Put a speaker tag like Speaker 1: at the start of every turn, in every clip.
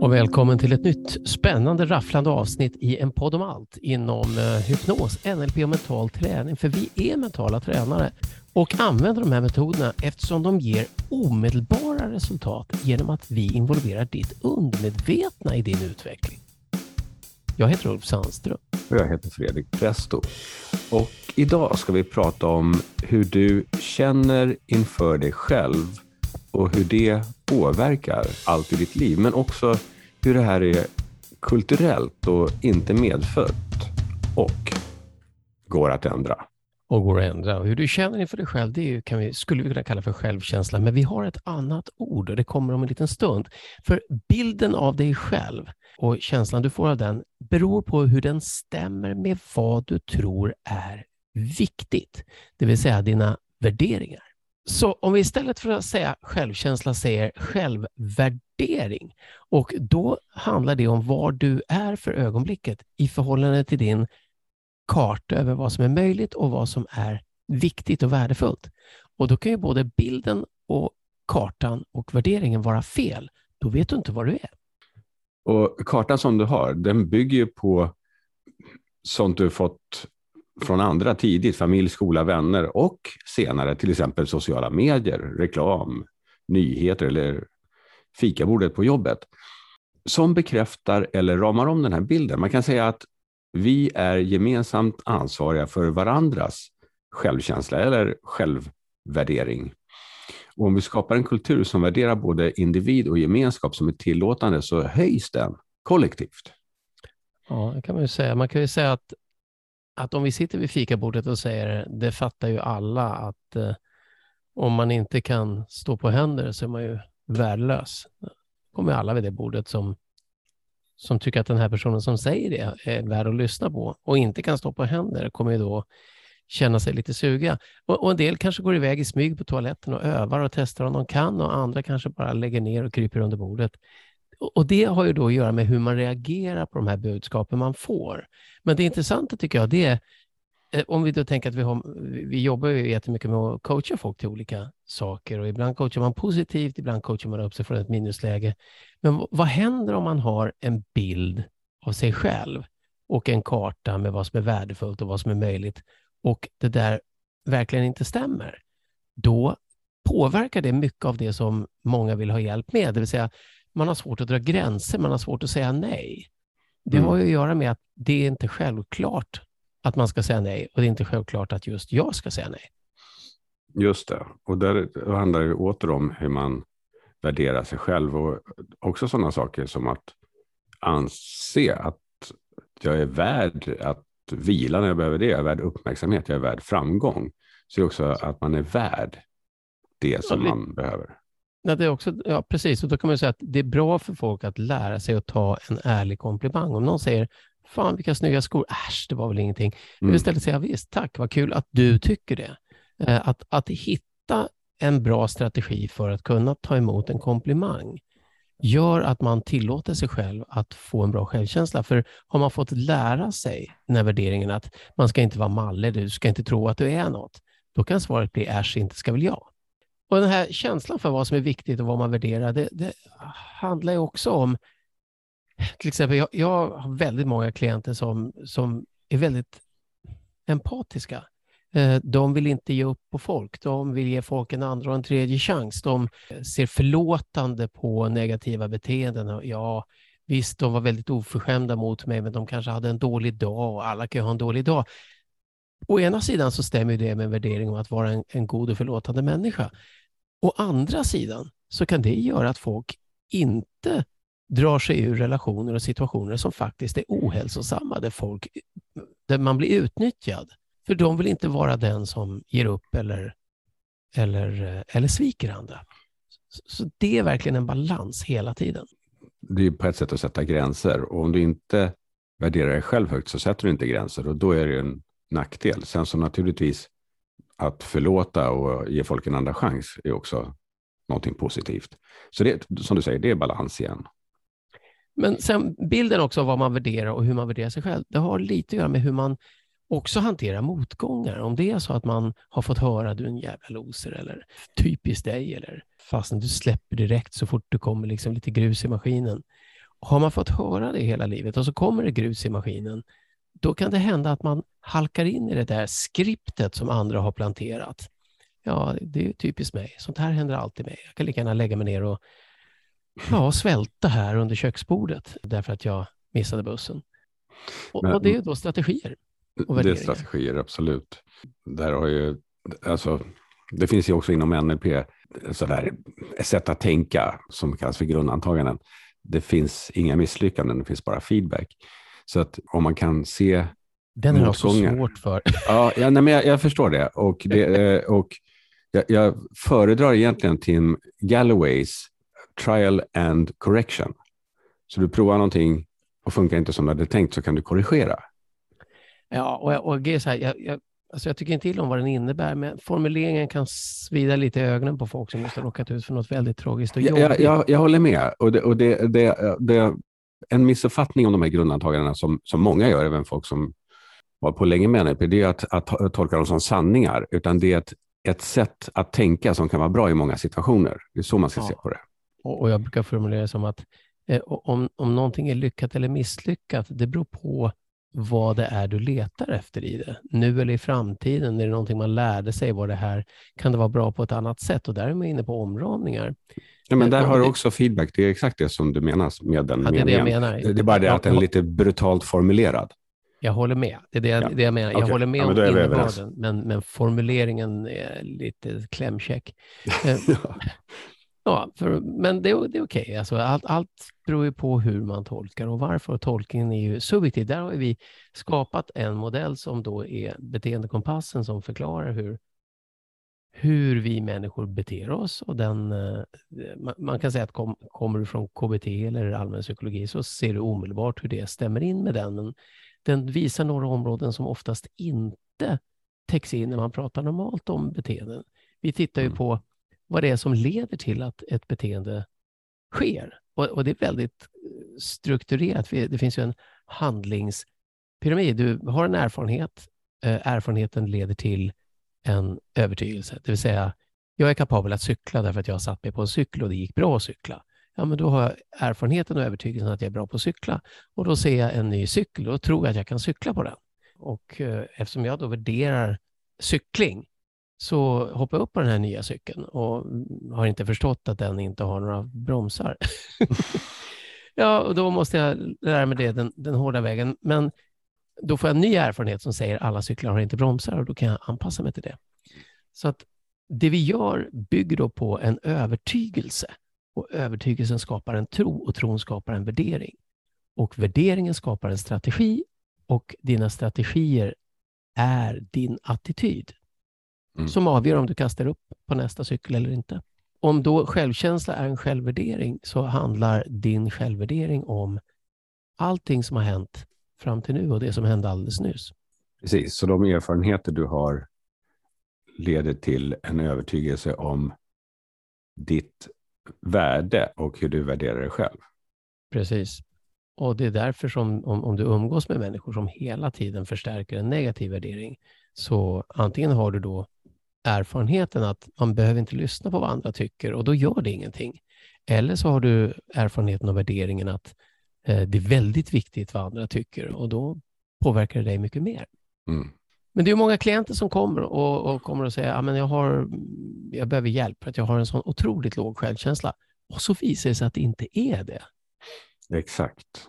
Speaker 1: Och välkommen till ett nytt spännande rafflande avsnitt i en podd om allt inom eh, hypnos, NLP och mental träning. För vi är mentala tränare och använder de här metoderna eftersom de ger omedelbara resultat genom att vi involverar ditt undermedvetna i din utveckling. Jag heter Ulf Sandström.
Speaker 2: Och jag heter Fredrik Presto. Och idag ska vi prata om hur du känner inför dig själv och hur det påverkar allt i ditt liv, men också hur det här är kulturellt och inte medfött och går att ändra.
Speaker 1: Och går att ändra. Och hur du känner inför dig själv, det kan vi, skulle vi kunna kalla för självkänsla, men vi har ett annat ord och det kommer om en liten stund. För bilden av dig själv och känslan du får av den beror på hur den stämmer med vad du tror är viktigt, det vill säga dina värderingar. Så om vi istället för att säga självkänsla säger självvärdering och då handlar det om var du är för ögonblicket i förhållande till din karta över vad som är möjligt och vad som är viktigt och värdefullt. Och då kan ju både bilden och kartan och värderingen vara fel. Då vet du inte var du är.
Speaker 2: Och kartan som du har, den bygger ju på sånt du fått från andra tidigt, familj, skola, vänner och senare till exempel sociala medier, reklam, nyheter eller fikabordet på jobbet. Som bekräftar eller ramar om den här bilden. Man kan säga att vi är gemensamt ansvariga för varandras självkänsla eller självvärdering. Och om vi skapar en kultur som värderar både individ och gemenskap som är tillåtande så höjs den kollektivt.
Speaker 1: Ja, det kan man ju säga. Man kan ju säga att, att om vi sitter vid fikabordet och säger, det fattar ju alla, att eh, om man inte kan stå på händer så är man ju värdelös. kommer alla vid det bordet som, som tycker att den här personen som säger det är värd att lyssna på och inte kan stå på händer kommer ju då känna sig lite suga. Och, och, en del kanske går iväg i smyg på toaletten och övar och testar om de kan och andra kanske bara lägger ner och kryper under bordet. Och, och det har ju då att göra med hur man reagerar på de här budskapen man får. Men det intressanta tycker jag, det är om vi då tänker att vi, har, vi jobbar ju jättemycket med att coacha folk till olika saker och ibland coachar man positivt, ibland coachar man upp sig från ett minusläge. Men vad händer om man har en bild av sig själv och en karta med vad som är värdefullt och vad som är möjligt och det där verkligen inte stämmer, då påverkar det mycket av det som många vill ha hjälp med. Det vill säga, man har svårt att dra gränser, man har svårt att säga nej. Det mm. har ju att göra med att det är inte självklart att man ska säga nej och det är inte självklart att just jag ska säga nej.
Speaker 2: Just det, och där handlar det åter om hur man värderar sig själv och också sådana saker som att anse att jag är värd att vila när jag behöver det. Jag är värd uppmärksamhet, jag är värd framgång. Så det är också att man är värd det som ja, man behöver.
Speaker 1: Ja, det är också, ja, precis. Och då kan man säga att det är bra för folk att lära sig att ta en ärlig komplimang. Om någon säger Fan vilka snygga skor, äsch det var väl ingenting. Mm. Istället säga visst, tack, vad kul att du tycker det. Eh, att, att hitta en bra strategi för att kunna ta emot en komplimang gör att man tillåter sig själv att få en bra självkänsla. För har man fått lära sig den här värderingen att man ska inte vara mallig, du ska inte tro att du är något, då kan svaret bli äsch, inte ska väl jag. Och den här känslan för vad som är viktigt och vad man värderar, det, det handlar ju också om, till exempel, jag, jag, har väldigt många klienter som, som är väldigt empatiska. Eh, de vill inte ge upp på folk. De vill ge folk en andra och en tredje chans. De eh, ser förlåtande på negativa beteenden. Ja, visst, de var väldigt oförskämda mot mig, men de kanske hade en dålig dag och alla kan ju ha en dålig dag. Å ena sidan så stämmer det med en värdering om att vara en, en god och förlåtande människa. Å andra sidan så kan det göra att folk inte drar sig ur relationer och situationer som faktiskt är ohälsosamma, där, folk, där man blir utnyttjad. För de vill inte vara den som ger upp eller, eller, eller sviker andra. Så det är verkligen en balans hela tiden.
Speaker 2: Det är på ett sätt att sätta gränser och om du inte värderar dig själv högt så sätter du inte gränser och då är det en nackdel. Sen så naturligtvis att förlåta och ge folk en andra chans är också någonting positivt. Så det, som du säger, det är balans igen.
Speaker 1: Men sen bilden också av vad man värderar och hur man värderar sig själv, det har lite att göra med hur man också hantera motgångar. Om det är så att man har fått höra du är en jävla loser eller typiskt dig eller fastän du släpper direkt så fort det kommer liksom lite grus i maskinen. Har man fått höra det hela livet och så kommer det grus i maskinen, då kan det hända att man halkar in i det där skriptet som andra har planterat. Ja, det är typiskt mig. Sånt här händer alltid mig. Jag kan lika gärna lägga mig ner och ja, svälta här under köksbordet därför att jag missade bussen. Och, Men, och det är då strategier.
Speaker 2: det är strategier, absolut. Där har ju, alltså, det finns ju också inom NLP sådär, ett sätt att tänka som kallas för grundantaganden. Det finns inga misslyckanden, det finns bara feedback. Så att om man kan se
Speaker 1: Den är så svårt för.
Speaker 2: Ja, ja nej, men jag, jag, förstår det. Och, det, eh, och jag, jag föredrar egentligen Tim Galloways trial and correction. Så du provar någonting och funkar inte som du hade tänkt så kan du korrigera.
Speaker 1: Ja, och, jag, och här, jag, jag, alltså jag tycker inte till om vad den innebär, men formuleringen kan svida lite i ögonen på folk som måste ha råkat ut för något väldigt tragiskt och
Speaker 2: jobbigt. Jag, jag, jag håller med. Och, det, och det, det, det, en missuppfattning om de här grundantagandena som, som många gör, även folk som var på länge med NLP, det är att, att tolka dem som sanningar, utan det är ett, ett sätt att tänka som kan vara bra i många situationer. Det är så man ska ja. se på det.
Speaker 1: Och, jag brukar formulera det som att eh, om, om någonting är lyckat eller misslyckat, det beror på vad det är du letar efter i det. Nu eller i framtiden, är det någonting man lärde sig, var det här, kan det vara bra på ett annat sätt? Och där är man inne på omramningar.
Speaker 2: Ja, men där har du också feedback. Det är exakt det som du menas med den
Speaker 1: ja, det är det jag menar.
Speaker 2: Det är bara det att den är lite brutalt formulerad.
Speaker 1: Jag håller med. Det är det, ja. det jag menar. Jag okay. håller med ja, om innebörden, men, men formuleringen är lite klämkäck. Eh, Ja, för, men det, det är okej. Okay. Alltså, allt, allt beror ju på hur man tolkar och varför. Tolkningen är ju subjektiv. Där har vi skapat en modell som då är beteendekompassen som förklarar hur, hur vi människor beter oss. Och den, eh, man kan säga att kom, kommer du från KBT eller allmän psykologi så ser du omedelbart hur det stämmer in med den. Men den visar några områden som oftast inte täcks in när man pratar normalt om beteenden. Vi tittar ju mm. på vad det är som leder till att ett beteende sker. Och, och det är väldigt eh, strukturerat. Det finns ju en handlingspyramid. Du har en erfarenhet. Eh, erfarenheten leder till en övertygelse, det vill säga jag är kapabel att cykla därför att jag har satt mig på en cykel och det gick bra att cykla. Ja, men då har jag erfarenheten och övertygelsen att jag är bra på att cykla och då ser jag en ny cykel och tror att jag kan cykla på den. Och eh, eftersom jag då värderar cykling så hoppade jag upp på den här nya cykeln och har inte förstått att den inte har några bromsar. ja, och då måste jag lära mig det den, den hårda vägen. Men då får jag en ny erfarenhet som säger att alla cyklar har inte bromsar och då kan jag anpassa mig till det. Så att det vi gör bygger då på en övertygelse och övertygelsen skapar en tro och tron skapar en värdering. Och värderingen skapar en strategi och dina strategier är din attityd mm. som avgör om du kastar upp på nästa cykel eller inte. Om då självkänsla är en självvärdering så handlar din självvärdering om allting som har hänt fram till nu och det som hände alldeles nyss.
Speaker 2: Precis, så de erfarenheter du har leder till en övertygelse om ditt värde och hur du värderar dig själv.
Speaker 1: Precis. Och det är därför som om, om du umgås med människor som hela tiden förstärker en negativ värdering, så antingen har du då erfarenheten att man behöver inte lyssna på vad andra tycker och då gör det ingenting. Eller så har du erfarenheten och värderingen att eh, det är väldigt viktigt vad andra tycker och då påverkar det dig mycket mer. Mm. Men det är många klienter som kommer och, och kommer och säger att jag, har, jag behöver hjälp för att jag har en sån otroligt låg självkänsla. Och så visar det sig att det inte är det.
Speaker 2: Exakt.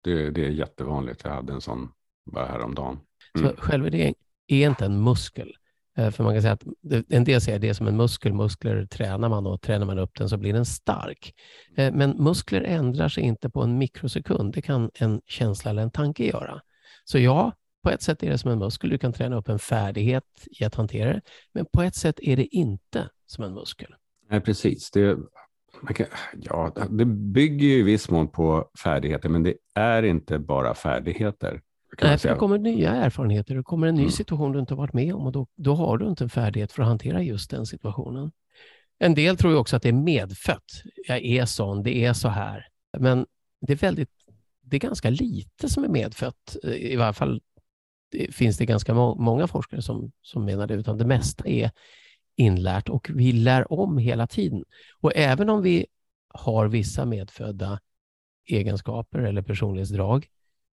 Speaker 2: Det, det är jättevanligt. Jag hade en sån bara häromdagen.
Speaker 1: Mm. Så självvärdering är inte en muskel. Eh, för man kan säga att en del säger att det är som en muskel. Muskler tränar man och tränar man upp den så blir den stark. Eh, men muskler ändrar sig inte på en mikrosekund. Det kan en känsla eller en tanke göra. Så ja, på ett sätt är det som en muskel. Du kan träna upp en färdighet i att hantera det. Men på ett sätt är det inte som en muskel.
Speaker 2: Nej, precis. Det, kan, ja, det bygger ju i viss mån på färdigheter, men det är inte bara färdigheter.
Speaker 1: Nej, för det kommer nya erfarenheter, det kommer en ny mm. situation du inte varit med om och då, då har du inte en färdighet för att hantera just den situationen. En del tror ju också att det är medfött. Jag är sån, det är så här. Men det är väldigt, det är ganska lite som är medfött, i varje fall det finns det ganska må många forskare som, som menar det, utan det mesta är inlärt och vi lär om hela tiden. Och även om vi har vissa medfödda egenskaper eller personlighetsdrag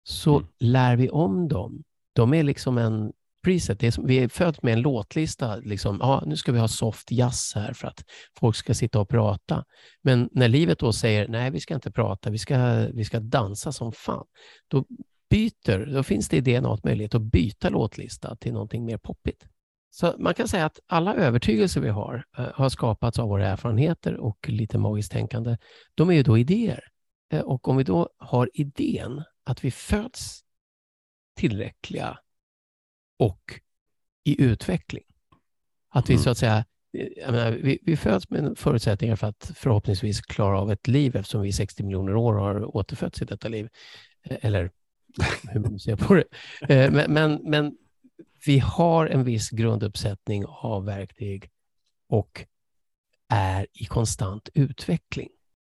Speaker 1: så mm. lär vi om dem. De är liksom en preset. Är som, vi är född med en låtlista. Liksom, ah, nu ska vi ha soft jazz här för att folk ska sitta och prata. Men när livet då säger nej, vi ska inte prata, vi ska, vi ska dansa som fan. Då byter, då finns det i DNA möjlighet att byta låtlista till någonting mer poppigt. Så man kan säga att alla övertygelser vi har uh, har skapats av våra erfarenheter och lite magiskt tänkande. De är ju då idéer. Uh, och om vi då har idén att vi föds tillräckliga och i utveckling. Att vi mm. så att säga, menar, vi, vi föds med förutsättningar för att förhoppningsvis klara av ett liv eftersom vi i 60 miljoner år har återfötts i detta liv. Eh, eller hur man ser på det. Men, men, men vi har en viss grunduppsättning av verktyg och är i konstant utveckling.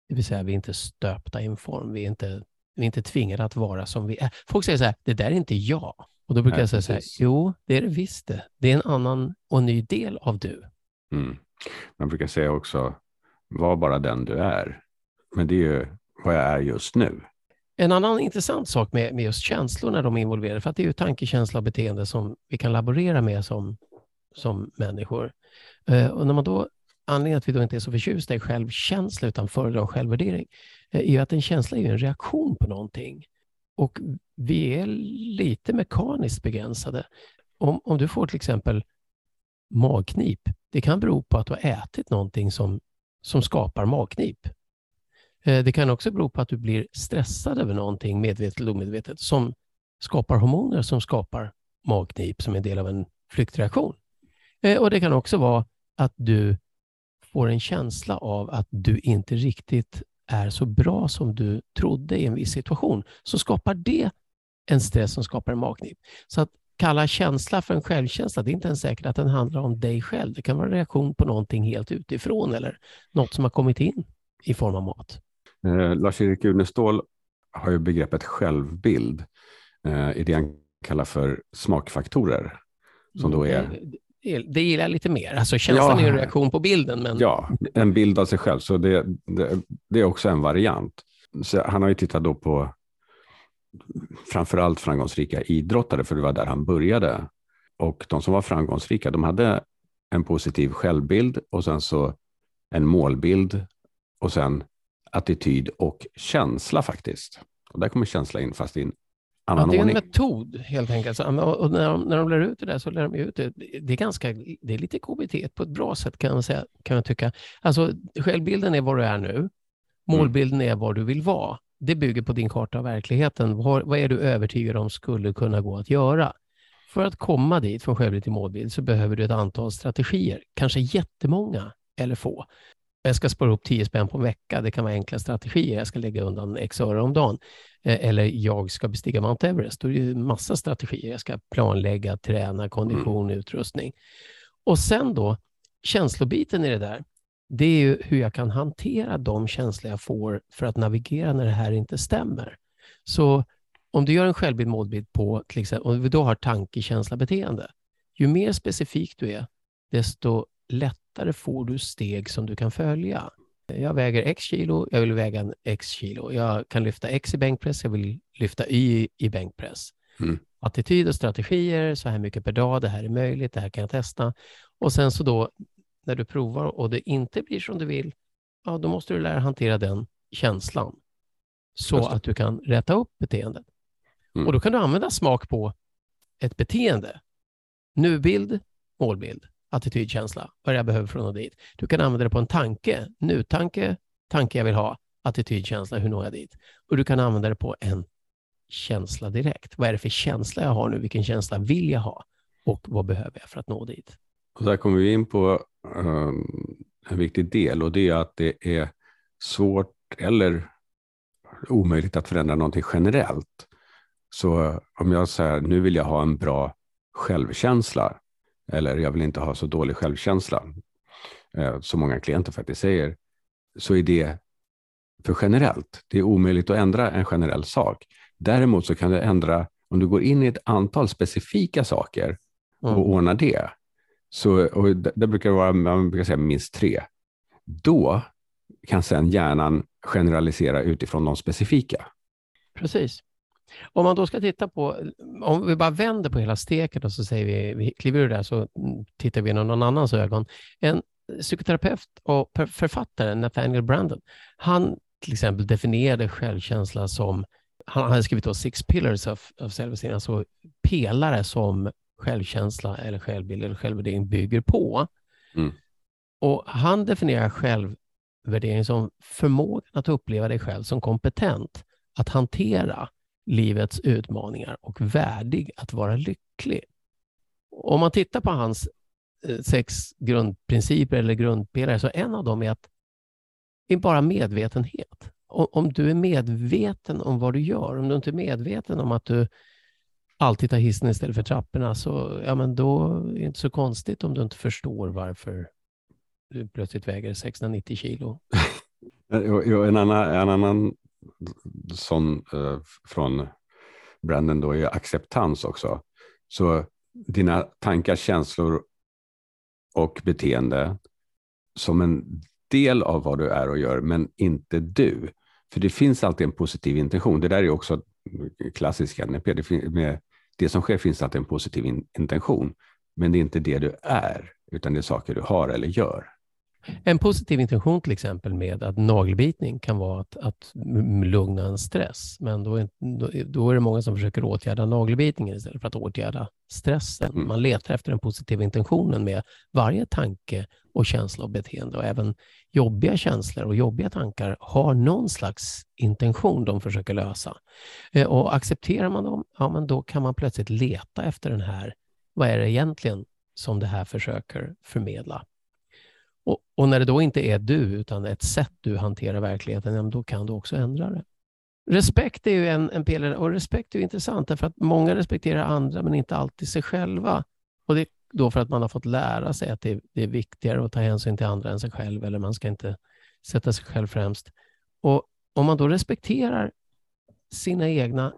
Speaker 1: Det vill säga, vi är inte stöpta i en form. Vi är inte, vi är inte tvingade att vara som vi är. Folk säger så här, det där är inte jag. Och då brukar Nej, jag säga så här, jo, det är det visst det. Det är en annan och ny del av du.
Speaker 2: Mm. Man brukar säga också, var bara den du är. Men det är ju vad jag är just nu.
Speaker 1: En annan intressant sak med, med just känslor när de är involverade, för att det är ju tanke, känsla och beteende som vi kan laborera med som, som människor. Eh, och när man då, anledningen att vi då inte är så förtjusta i självkänsla utan föredrar självvärdering, eh, är ju att en känsla är en reaktion på någonting. Och vi är lite mekaniskt begränsade. Om, om du får till exempel magknip, det kan bero på att du har ätit någonting som, som skapar magknip. Eh, det kan också bero på att du blir stressad över någonting, medvetet eller omedvetet, som skapar hormoner som skapar magknip som är en del av en flyktreaktion. Eh, och Det kan också vara att du får en känsla av att du inte riktigt är så bra som du trodde i en viss situation, så skapar det en stress som skapar en magknip. Så att kalla känsla för en självkänsla, det är inte ens säkert att den handlar om dig själv. Det kan vara en reaktion på någonting helt utifrån eller något som har kommit in i form av mat.
Speaker 2: Eh, Lars-Erik Unestål har ju begreppet självbild eh, i det han kallar för smakfaktorer. Som då är...
Speaker 1: Det, gillar jag lite mer. Alltså känslan ja, är en reaktion på bilden. Men...
Speaker 2: Ja, en bild av sig själv. Så det, det, det är också en variant. Så han har ju tittat då på framförallt framgångsrika idrottare, för det var där han började. Och de som var framgångsrika, de hade en positiv självbild och sen så en målbild och sen attityd och känsla faktiskt. Och där kommer känsla in, fast i en annan
Speaker 1: ordning.
Speaker 2: Ja,
Speaker 1: det är en metod helt enkelt. Och när de, när de lär ut det där så lär de ut det. Det är, ganska, det är lite KBT på ett bra sätt kan man, säga, kan man tycka. Alltså, självbilden är vad du är nu. Mm. Målbilden är var du vill vara. Det bygger på din karta av verkligheten. Vad, vad är du övertygad om skulle kunna gå att göra? För att komma dit från självbild till målbild så behöver du ett antal strategier, kanske jättemånga eller få jag ska spara ihop 10 spänn på en vecka. Det kan vara enkla strategier. Jag ska lägga undan x öre om dagen. Eh, eller jag ska bestiga Mount Everest. Då är det massa strategier. Jag ska planlägga, träna, kondition, mm. utrustning. Och sen då, känslobiten i det där, det är ju hur jag kan hantera de känslor jag får för att navigera när det här inte stämmer. Så om du gör en självbild, målbild på, till exempel, om vi då har tanke, känsla, beteende, ju mer specifik du är, desto lättare lättare får du steg som du kan följa. Jag väger x kilo, jag vill väga x kilo. Jag kan lyfta x i bänkpress, jag vill lyfta y i bänkpress. Mm. Attityd och strategier, så här mycket per dag, det här är möjligt, det här kan jag testa. Och sen så då, när du provar och det inte blir som du vill, ja, då måste du lära hantera den känslan så att du kan rätta upp beteendet. Mm. Och då kan du använda smak på ett beteende. Nubild, målbild attitydkänsla, vad jag behöver för att nå dit. Du kan använda det på en tanke, nu-tanke, tanke jag vill ha, attitydkänsla, hur når jag dit? Och du kan använda det på en känsla direkt. Vad är det för känsla jag har nu? Vilken känsla vill jag ha? Och vad behöver jag för att nå dit?
Speaker 2: Och där kommer vi in på um, en viktig del och det är att det är svårt eller omöjligt att förändra någonting generellt. Så om jag säger nu vill jag ha en bra självkänsla, eller jag vill inte ha så dålig självkänsla, eh, som många klienter faktiskt säger, så är det för generellt. Det är omöjligt att ändra en generell sak. Däremot så kan det ändra, Om du går in i ett antal specifika saker och mm. ordnar det, så, och det, brukar vara man brukar säga minst tre, då kan sen hjärnan generalisera utifrån de specifika.
Speaker 1: Precis. Om man då ska titta på, om vi bara vänder på hela steket och så säger vi, vi kliver ur där så tittar vi genom någon annans ögon. En psykoterapeut och författare, Nathaniel Brandon, han till exempel definierade självkänsla som, han hade skrivit då Six Pillars of, of Self-Esteem, alltså pelare som självkänsla eller självbild eller självvärdering bygger på. Mm. Och han definierar självvärdering som förmågan att uppleva dig själv som kompetent att hantera livets utmaningar och värdig att vara lycklig. Om man tittar på hans eh, sex grundprinciper eller grundpelare så en av dem är att det är bara medvetenhet. Om du är medveten om vad du gör, om du inte är medveten om att du alltid tar hissen istället för trapporna, så ja, men då är det inte så konstigt om du inte förstår varför du plötsligt väger 690 kilo.
Speaker 2: en, annan, en annan sån eh, från Brandon då är acceptans också. Så dina tankar, känslor och beteende som en del av vad du är och gör, men inte du. För det finns alltid en positiv intention. Det där är också klassisk NLP. Det, med det som sker finns alltid en positiv in, intention, men det är inte det du är, utan det är saker du har eller gör.
Speaker 1: En positiv intention till exempel med att nagelbitning kan vara att, att lugna en stress. Men då är, då är det många som försöker åtgärda nagelbitningen istället för att åtgärda stressen. Mm. Man letar efter den positiva intentionen med varje tanke och känsla och beteende. Och även jobbiga känslor och jobbiga tankar har någon slags intention de försöker lösa. Eh, och accepterar man dem, ja, men då kan man plötsligt leta efter den här, vad är det egentligen som det här försöker förmedla? Och, och, när det då inte är du, utan ett sätt du hanterar verkligheten, då kan du också ändra det. Respekt är ju en, en pelare och respekt är intressant därför att många respekterar andra men inte alltid sig själva. Och det är då för att man har fått lära sig att det, det är viktigare att ta hänsyn till andra än sig själv eller man ska inte sätta sig själv främst. Och om man då respekterar sina egna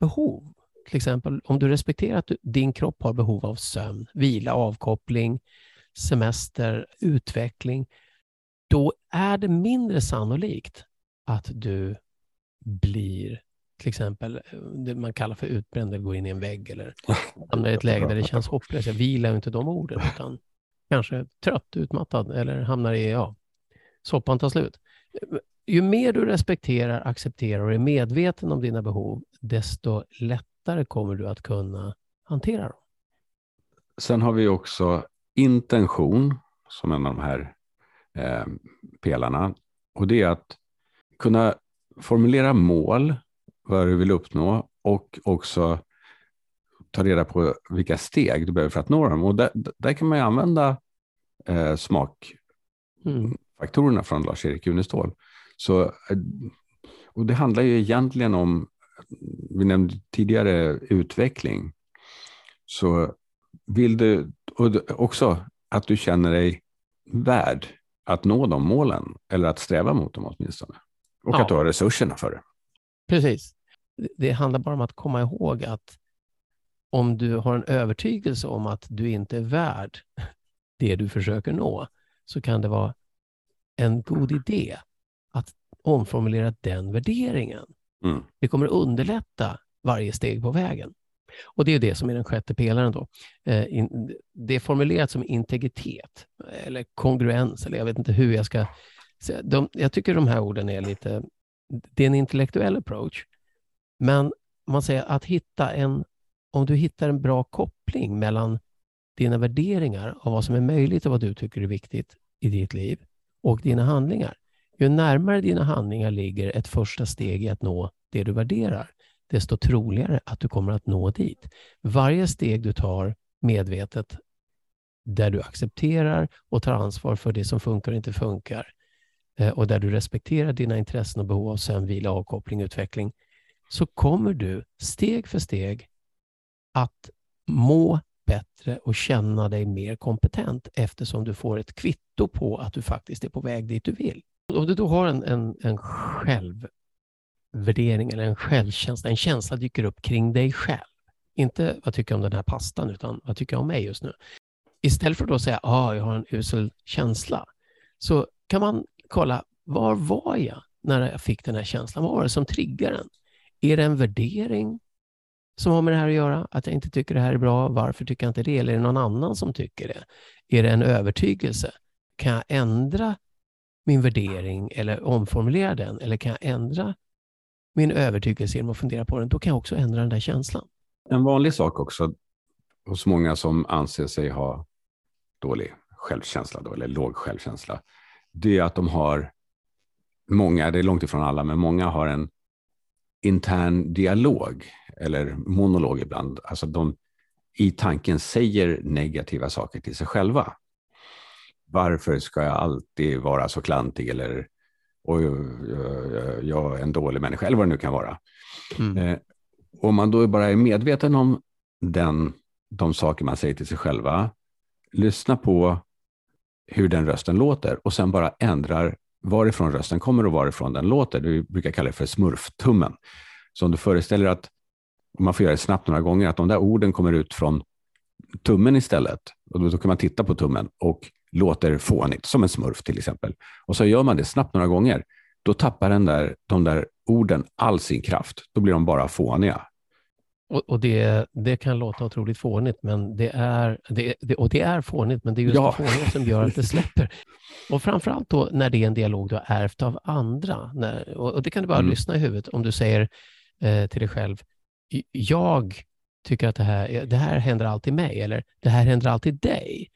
Speaker 1: behov, till exempel om du respekterar att du, din kropp har behov av sömn, vila, avkoppling, semester, utveckling, då är det mindre sannolikt att du blir till exempel det man kallar för utbränd eller går in i en vägg eller hamnar i ett läge där det känns hopplöst. Jag vilar inte de orden utan kanske trött, utmattad eller hamnar i, ja, soppan tar slut. Ju mer du respekterar, accepterar och är medveten om dina behov, desto lättare kommer du att kunna hantera dem.
Speaker 2: Sen har vi också intention som en av de här eh, pelarna. Och det är att kunna formulera mål, vad du vill uppnå och också ta reda på vilka steg du behöver för att nå dem. Och där, där kan man ju använda eh, smakfaktorerna mm. från Lars-Erik Unestål. Så, eh, och det handlar ju egentligen om, vi nämnde tidigare utveckling. Så vill du, och också att du känner dig värd att nå de målen eller att sträva mot dem åtminstone. Och ja. att du har resurserna för det.
Speaker 1: Precis. Det handlar bara om att komma ihåg att om du har en övertygelse om att du inte är värd det du försöker nå, så kan det vara en god idé att omformulera den värderingen. Mm. Det kommer underlätta varje steg på vägen. Och det är det som är den sjätte pelaren. Då. Eh, det är formulerat som integritet eller kongruens, eller jag vet inte hur jag ska säga. De, jag tycker de här orden är lite, det är en intellektuell approach, men man säger att hitta en, om du hittar en bra koppling mellan dina värderingar av vad som är möjligt och vad du tycker är viktigt i ditt liv och dina handlingar. Ju närmare dina handlingar ligger ett första steg i att nå det du värderar, desto troligare att du kommer att nå dit. Varje steg du tar medvetet där du accepterar och tar ansvar för det som funkar och inte funkar eh, och där du respekterar dina intressen och behov av sömn, vila, avkoppling, utveckling, så kommer du steg för steg att må bättre och känna dig mer kompetent eftersom du får ett kvitto på att du faktiskt är på väg dit du vill. Om du då har en, en, en själv värdering eller en självkänsla, en känsla dyker upp kring dig själv. Inte vad tycker jag om den här pastan, utan vad tycker jag om mig just nu? Istället för att då säga att ah, jag har en usel känsla, så kan man kolla, var var jag när jag fick den här känslan? Vad var det som triggade den? Är det en värdering som har med det här att göra? Att jag inte tycker det här är bra, varför tycker jag inte det? Eller är det någon annan som tycker det? Är det en övertygelse? Kan jag ändra min värdering eller omformulera den? Eller kan jag ändra min övertygelse genom att fundera på den? Då kan jag också ändra den där känslan.
Speaker 2: En vanlig sak också hos många som anser sig ha dålig självkänsla då, eller låg självkänsla, det är att de har, många, det är långt ifrån alla, men många har en intern dialog eller monolog ibland. Alltså de i tanken säger negativa saker till sig själva. Varför ska jag alltid vara så klantig eller och jag är en dålig människa eller vad det nu kan vara. Mm. Eh, om man då bara är medveten om den, de saker man säger till sig själva, lyssna på hur den rösten låter och sen bara ändrar varifrån rösten kommer och varifrån den låter. Vi brukar kalla det för smurftummen. Så om du föreställer att, om man får göra det snabbt några gånger, att de där orden kommer ut från tummen istället. Och då, då kan man titta på tummen och låter fånigt, som en smurf till exempel. Och så gör man det snabbt några gånger, då tappar den där, de där orden all sin kraft. Då blir de bara fåniga.
Speaker 1: Och, och det, det kan låta otroligt fånigt, men det är, det, det, och det är fånigt, men det är just ja. fåniga som gör att det släpper. Och framförallt då när det är en dialog du har ärvt av andra. När, och, och, det kan du bara mm. lyssna i huvudet om du säger eh, till dig själv, jag tycker att det här, det här händer alltid mig, eller det här händer alltid dig.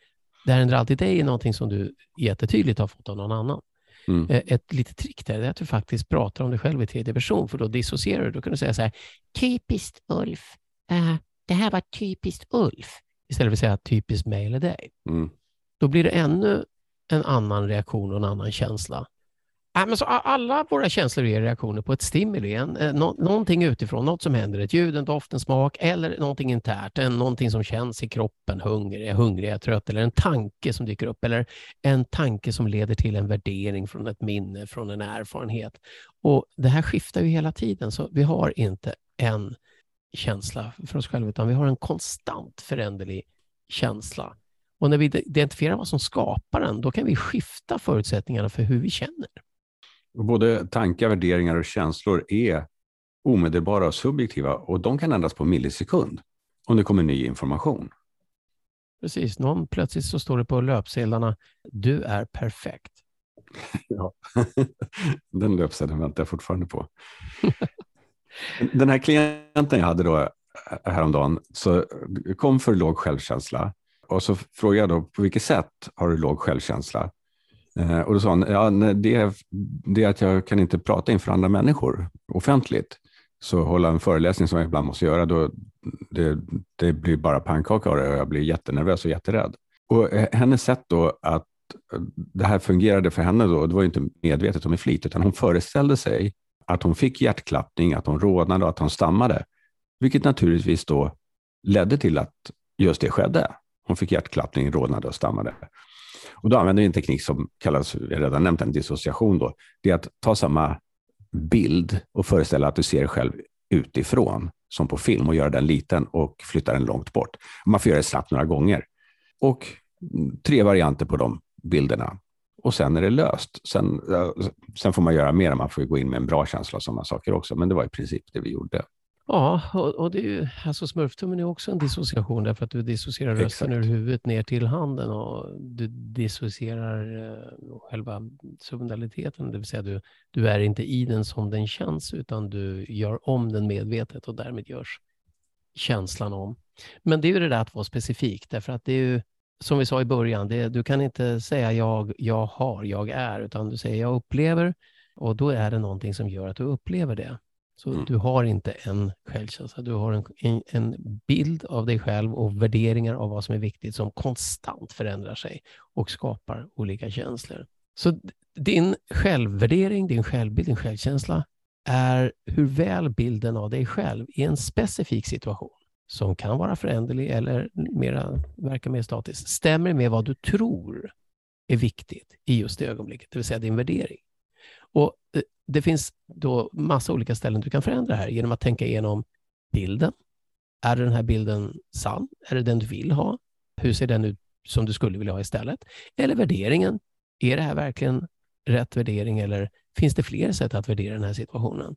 Speaker 1: Det här händer alltid dig är någonting som du jättetydligt har fått av någon annan. Mm. Eh, ett litet trick där är att du faktiskt pratar om dig själv i tredje person, för då dissocierar du. Då kan du säga så här, typiskt Ulf, uh, det här var typiskt Ulf, istället för att säga typiskt mig eller dig. Mm. Då blir det ännu en annan reaktion och en annan känsla Äh, men så alla våra känslor är reaktioner på ett stimuli, en, eh, nå, någonting utifrån, något som händer, ett ljud, en doft, en smak eller någonting internt, en, någonting som känns i kroppen, hunger, är hungrig, är trött eller en tanke som dyker upp eller en tanke som leder till en värdering från ett minne, från en erfarenhet. Och Det här skiftar ju hela tiden, så vi har inte en känsla för oss själva, utan vi har en konstant föränderlig känsla. Och när vi identifierar vad som skapar den, då kan vi skifta förutsättningarna för hur vi känner.
Speaker 2: Både tankar, värderingar och känslor är omedelbara och subjektiva och de kan ändras på millisekund om det kommer ny information.
Speaker 1: Precis, någon plötsligt så står det på löpsedlarna, du är perfekt.
Speaker 2: ja, den löpsedeln väntar jag fortfarande på. Den här klienten jag hade då eh, häromdagen så kom för låg självkänsla och så frågade jag då på vilket sätt har du låg självkänsla? Eh, och då sa han, ja, det, är, det är att jag kan inte prata inför andra människor offentligt. Så hålla en föreläsning som jag ibland måste göra, då, det, det blir bara pannkaka av det och jag blir jättenervös och jätterädd. Och eh, hennes sätt då att det här fungerade för henne då, det var ju inte medvetet och med flit, utan hon föreställde sig att hon fick hjärtklappning, att hon rodnade och att hon stammade. Vilket naturligtvis då ledde till att just det skedde. Hon fick hjärtklappning, rodnade och stammade. Och då använder vi en teknik som kallas, jag har redan nämnt en dissociation. Då. Det är att ta samma bild och föreställa att du ser dig själv utifrån, som på film, och göra den liten och flytta den långt bort. Man får göra det snabbt några gånger. Och tre varianter på de bilderna. Och sen är det löst. Sen, sen får man göra mer, man får gå in med en bra känsla av sådana saker också, men det var i princip det vi gjorde.
Speaker 1: Ja, och, och det är ju, alltså smurftummen är också en dissociation därför att du dissocierar rösten ur huvudet ner till handen och du dissocierar uh, själva submodaliteten, det vill säga du, du är inte i den som den känns utan du gör om den medvetet och därmed görs känslan om. Men det är ju det där att vara specifik därför att det är ju som vi sa i början, det, du kan inte säga jag, jag har, jag är, utan du säger jag upplever och då är det någonting som gör att du upplever det. Så mm. du har inte en självkänsla, du har en, en, en, bild av dig själv och värderingar av vad som är viktigt som konstant förändrar sig och skapar olika känslor. Så din självvärdering, din självbild, din självkänsla är hur väl bilden av dig själv i en specifik situation som kan vara föränderlig eller mera, verka mer statisk, stämmer med vad du tror är viktigt i just det ögonblicket, det vill säga din värdering. Och eh, det finns då massa olika ställen du kan förändra här genom att tänka igenom bilden, Är den här bilden sann? Är det den du vill ha? Hur ser den ut som du skulle vilja ha istället? Eller värderingen. Är det här verkligen rätt värdering eller finns det fler sätt att värdera den här situationen?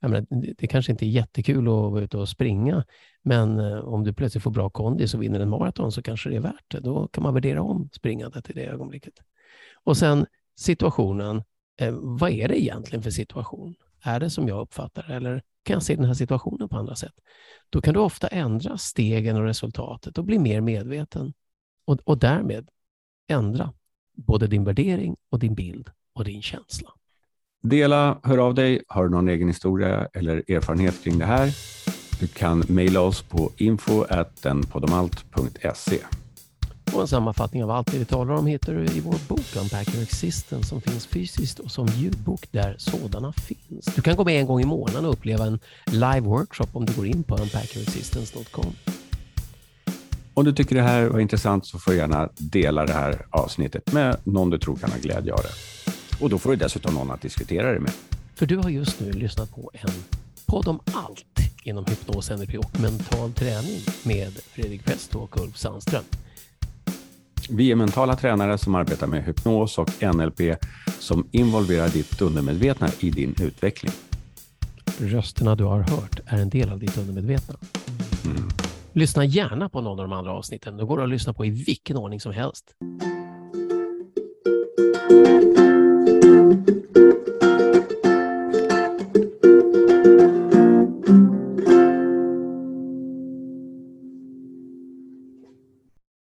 Speaker 1: Menar, det kanske inte är jättekul att vara ute och springa, men eh, om du plötsligt får bra kondis och vinner en maraton så kanske det är värt det. Då kan man värdera om springandet i det ögonblicket. Och sen situationen. Eh, vad är det egentligen för situation? Är det som jag uppfattar det eller kan jag se den här situationen på andra sätt? Då kan du ofta ändra stegen och resultatet och bli mer medveten och, och därmed ändra både din värdering och din bild och din känsla.
Speaker 2: Dela, hör av dig. Har du någon egen historia eller erfarenhet kring det här? Du kan mejla oss på info.denpodomalt.se.
Speaker 1: Och en sammanfattning av allt det vi talar om hittar du i vår bok Unpack Your Existence som finns fysiskt och som ljudbok där sådana finns. Du kan gå med en gång i månaden och uppleva en live workshop om du går in på unpackyourexistence.com.
Speaker 2: Om du tycker det här var intressant så får du gärna dela det här avsnittet med någon du tror kan ha glädje av det. Och då får du dessutom någon att diskutera det med.
Speaker 1: För du har just nu lyssnat på en podd om allt inom hypnos, NLP och mental träning med Fredrik Pesto och Ulf Sandström.
Speaker 2: Vi är mentala tränare som arbetar med hypnos och NLP som involverar ditt undermedvetna i din utveckling.
Speaker 1: Rösterna du har hört är en del av ditt undermedvetna. Mm. Lyssna gärna på någon av de andra avsnitten. Då går att lyssna på i vilken ordning som helst.